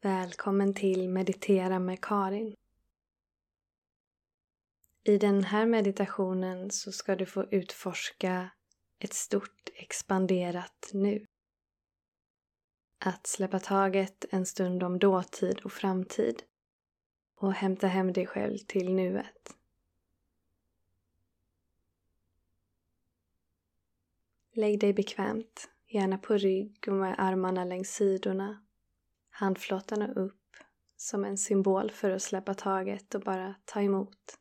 Välkommen till Meditera med Karin. I den här meditationen så ska du få utforska ett stort expanderat nu. Att släppa taget en stund om dåtid och framtid och hämta hem dig själv till nuet. Lägg dig bekvämt, gärna på rygg och med armarna längs sidorna handflatorna upp som en symbol för att släppa taget och bara ta emot.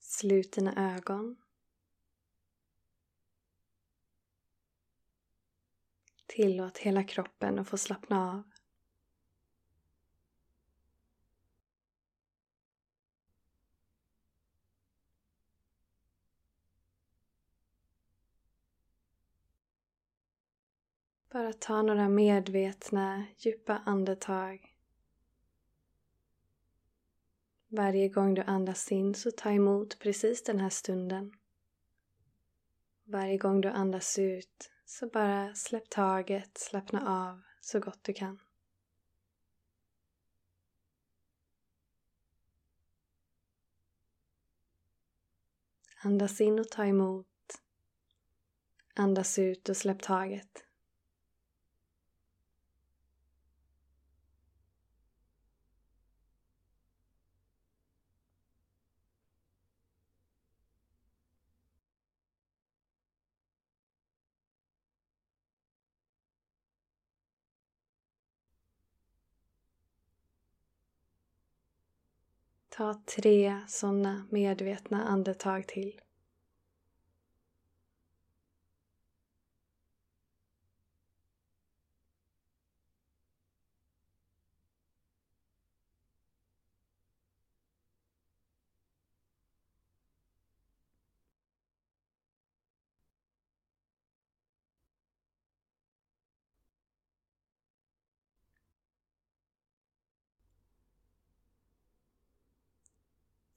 Slut dina ögon. Tillåt hela kroppen att få slappna av. Bara ta några medvetna, djupa andetag. Varje gång du andas in så ta emot precis den här stunden. Varje gång du andas ut så bara släpp taget, slappna av så gott du kan. Andas in och ta emot. Andas ut och släpp taget. Ta tre sådana medvetna andetag till.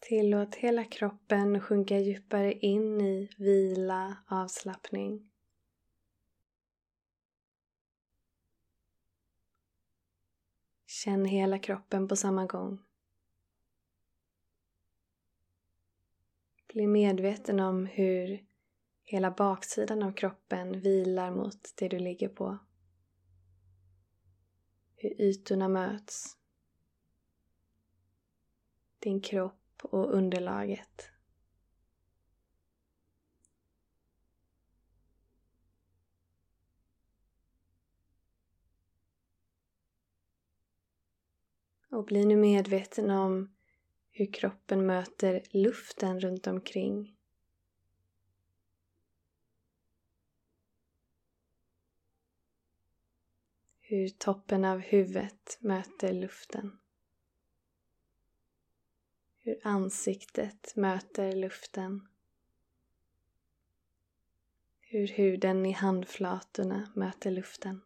Tillåt hela kroppen sjunka djupare in i vila, avslappning. Känn hela kroppen på samma gång. Bli medveten om hur hela baksidan av kroppen vilar mot det du ligger på. Hur ytorna möts. Din kropp och underlaget. Och bli nu medveten om hur kroppen möter luften runt omkring. Hur toppen av huvudet möter luften. Hur ansiktet möter luften. Hur huden i handflatorna möter luften.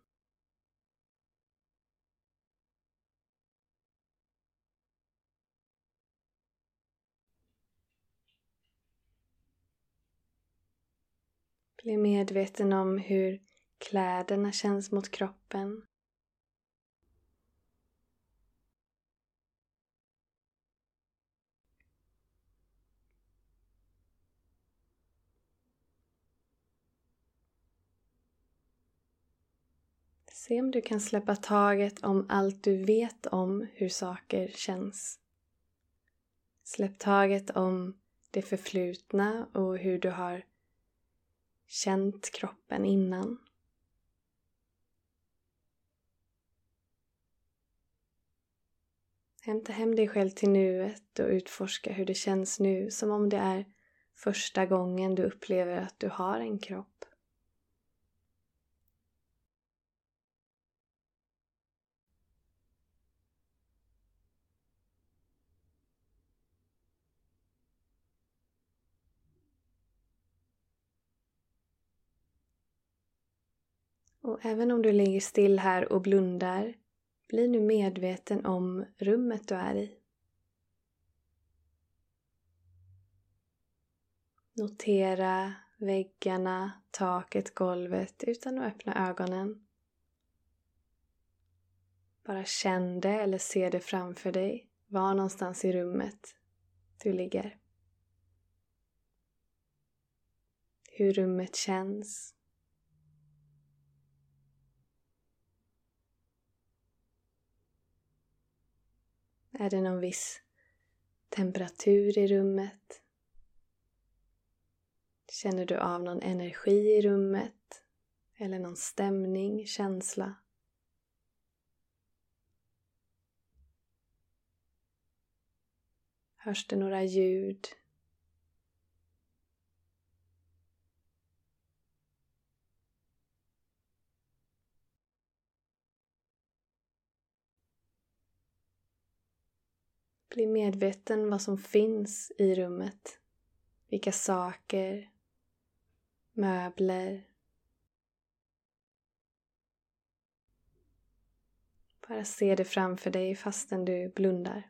Bli medveten om hur kläderna känns mot kroppen. Se om du kan släppa taget om allt du vet om hur saker känns. Släpp taget om det förflutna och hur du har känt kroppen innan. Hämta hem dig själv till nuet och utforska hur det känns nu som om det är första gången du upplever att du har en kropp. Och även om du ligger still här och blundar, bli nu medveten om rummet du är i. Notera väggarna, taket, golvet utan att öppna ögonen. Bara känn det eller se det framför dig. Var någonstans i rummet du ligger. Hur rummet känns. Är det någon viss temperatur i rummet? Känner du av någon energi i rummet? Eller någon stämning, känsla? Hörs det några ljud? Bli medveten vad som finns i rummet. Vilka saker, möbler. Bara se det framför dig fastän du blundar.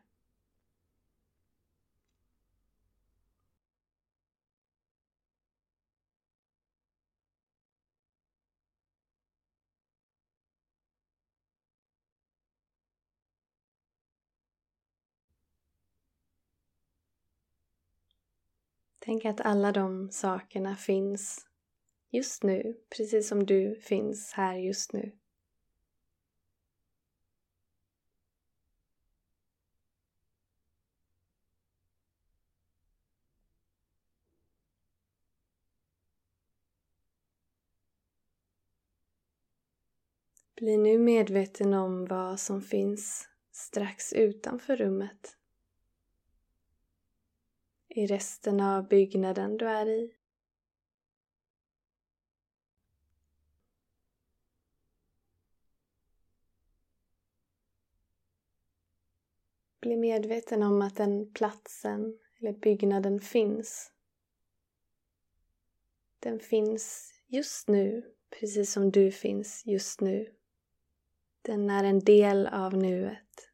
Tänk att alla de sakerna finns just nu, precis som du finns här just nu. Bli nu medveten om vad som finns strax utanför rummet i resten av byggnaden du är i. Bli medveten om att den platsen eller byggnaden finns. Den finns just nu, precis som du finns just nu. Den är en del av nuet.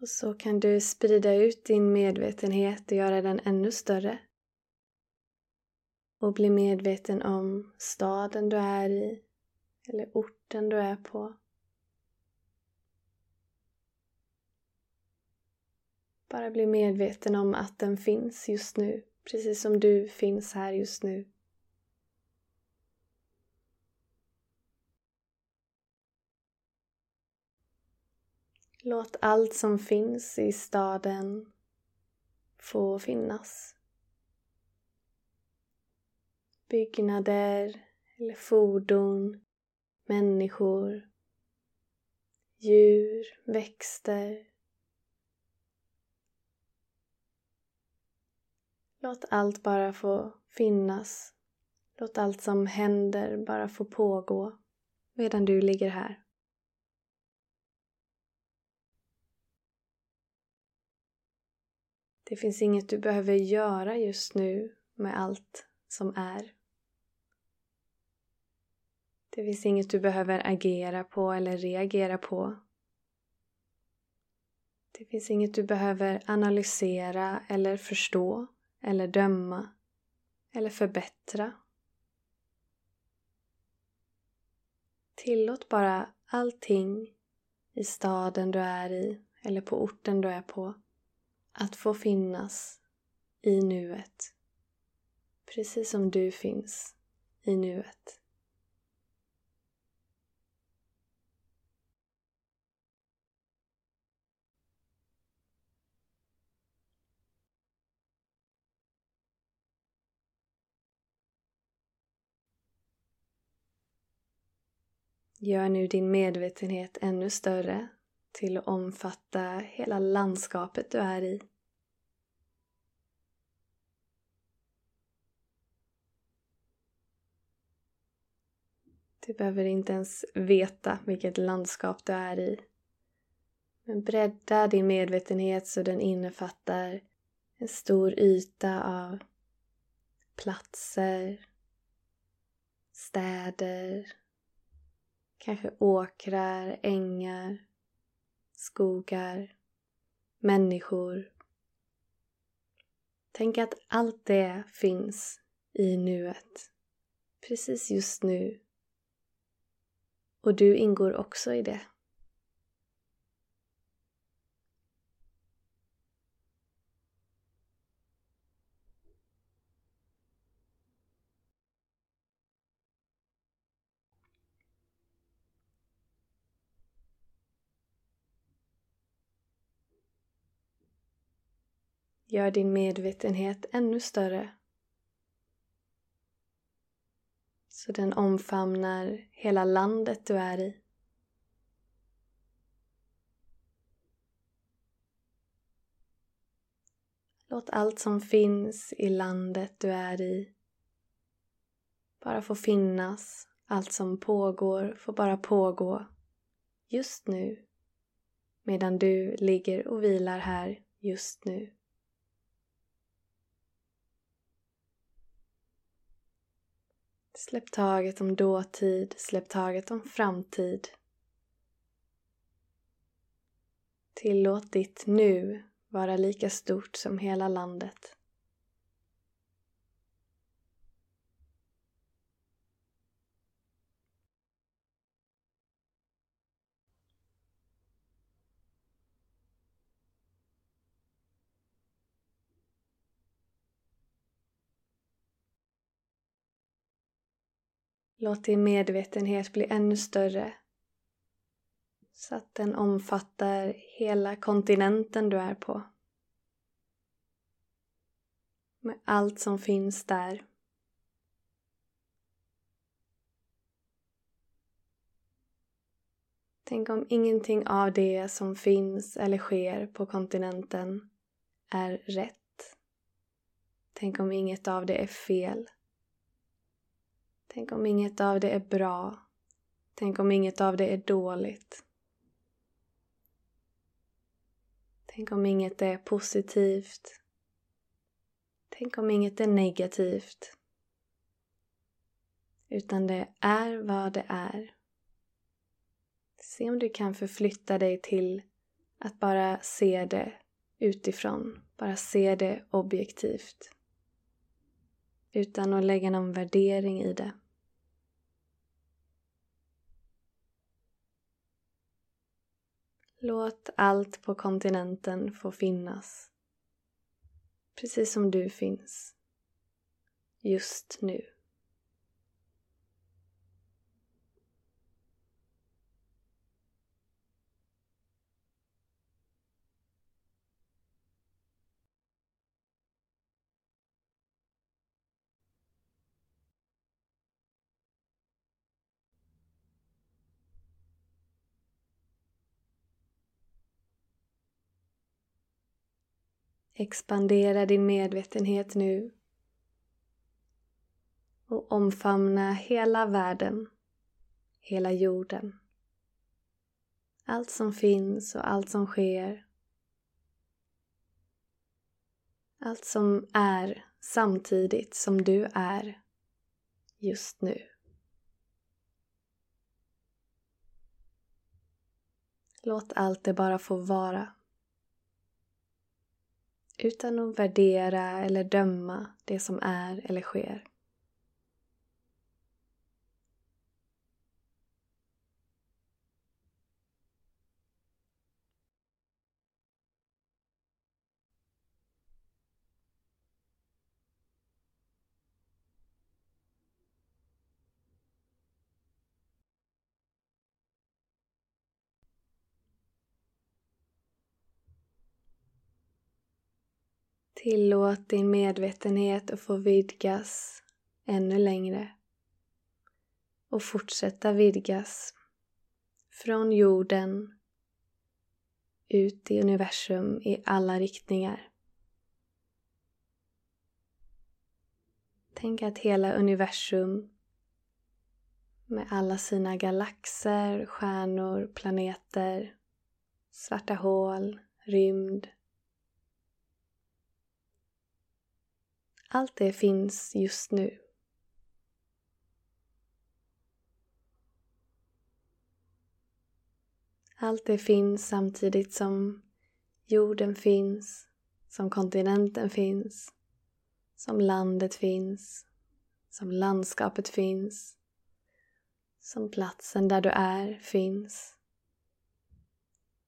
Och så kan du sprida ut din medvetenhet och göra den ännu större. Och bli medveten om staden du är i eller orten du är på. Bara bli medveten om att den finns just nu, precis som du finns här just nu. Låt allt som finns i staden få finnas. Byggnader eller fordon, människor, djur, växter. Låt allt bara få finnas. Låt allt som händer bara få pågå medan du ligger här. Det finns inget du behöver göra just nu med allt som är. Det finns inget du behöver agera på eller reagera på. Det finns inget du behöver analysera eller förstå eller döma eller förbättra. Tillåt bara allting i staden du är i eller på orten du är på att få finnas i nuet. Precis som du finns i nuet. Gör nu din medvetenhet ännu större till att omfatta hela landskapet du är i. Du behöver inte ens veta vilket landskap du är i. Men bredda din medvetenhet så den innefattar en stor yta av platser, städer, kanske åkrar, ängar, skogar, människor. Tänk att allt det finns i nuet, precis just nu. Och du ingår också i det. Gör din medvetenhet ännu större. Så den omfamnar hela landet du är i. Låt allt som finns i landet du är i bara få finnas. Allt som pågår får bara pågå just nu medan du ligger och vilar här just nu. Släpp taget om dåtid, släpp taget om framtid. Tillåt ditt nu vara lika stort som hela landet. Låt din medvetenhet bli ännu större så att den omfattar hela kontinenten du är på. Med allt som finns där. Tänk om ingenting av det som finns eller sker på kontinenten är rätt. Tänk om inget av det är fel. Tänk om inget av det är bra. Tänk om inget av det är dåligt. Tänk om inget är positivt. Tänk om inget är negativt. Utan det är vad det är. Se om du kan förflytta dig till att bara se det utifrån. Bara se det objektivt. Utan att lägga någon värdering i det. Låt allt på kontinenten få finnas. Precis som du finns. Just nu. Expandera din medvetenhet nu och omfamna hela världen, hela jorden. Allt som finns och allt som sker. Allt som är samtidigt som du är just nu. Låt allt det bara få vara utan att värdera eller döma det som är eller sker. Tillåt din medvetenhet att få vidgas ännu längre och fortsätta vidgas från jorden ut i universum i alla riktningar. Tänk att hela universum med alla sina galaxer, stjärnor, planeter, svarta hål, rymd. Allt det finns just nu. Allt det finns samtidigt som jorden finns, som kontinenten finns, som landet finns, som landskapet finns, som platsen där du är finns,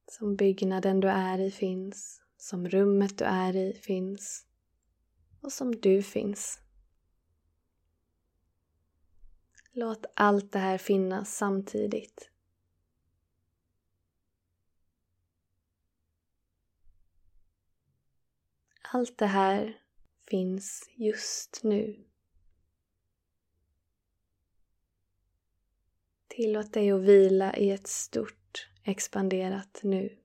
som byggnaden du är i finns, som rummet du är i finns och som du finns. Låt allt det här finnas samtidigt. Allt det här finns just nu. Tillåt dig att vila i ett stort expanderat nu.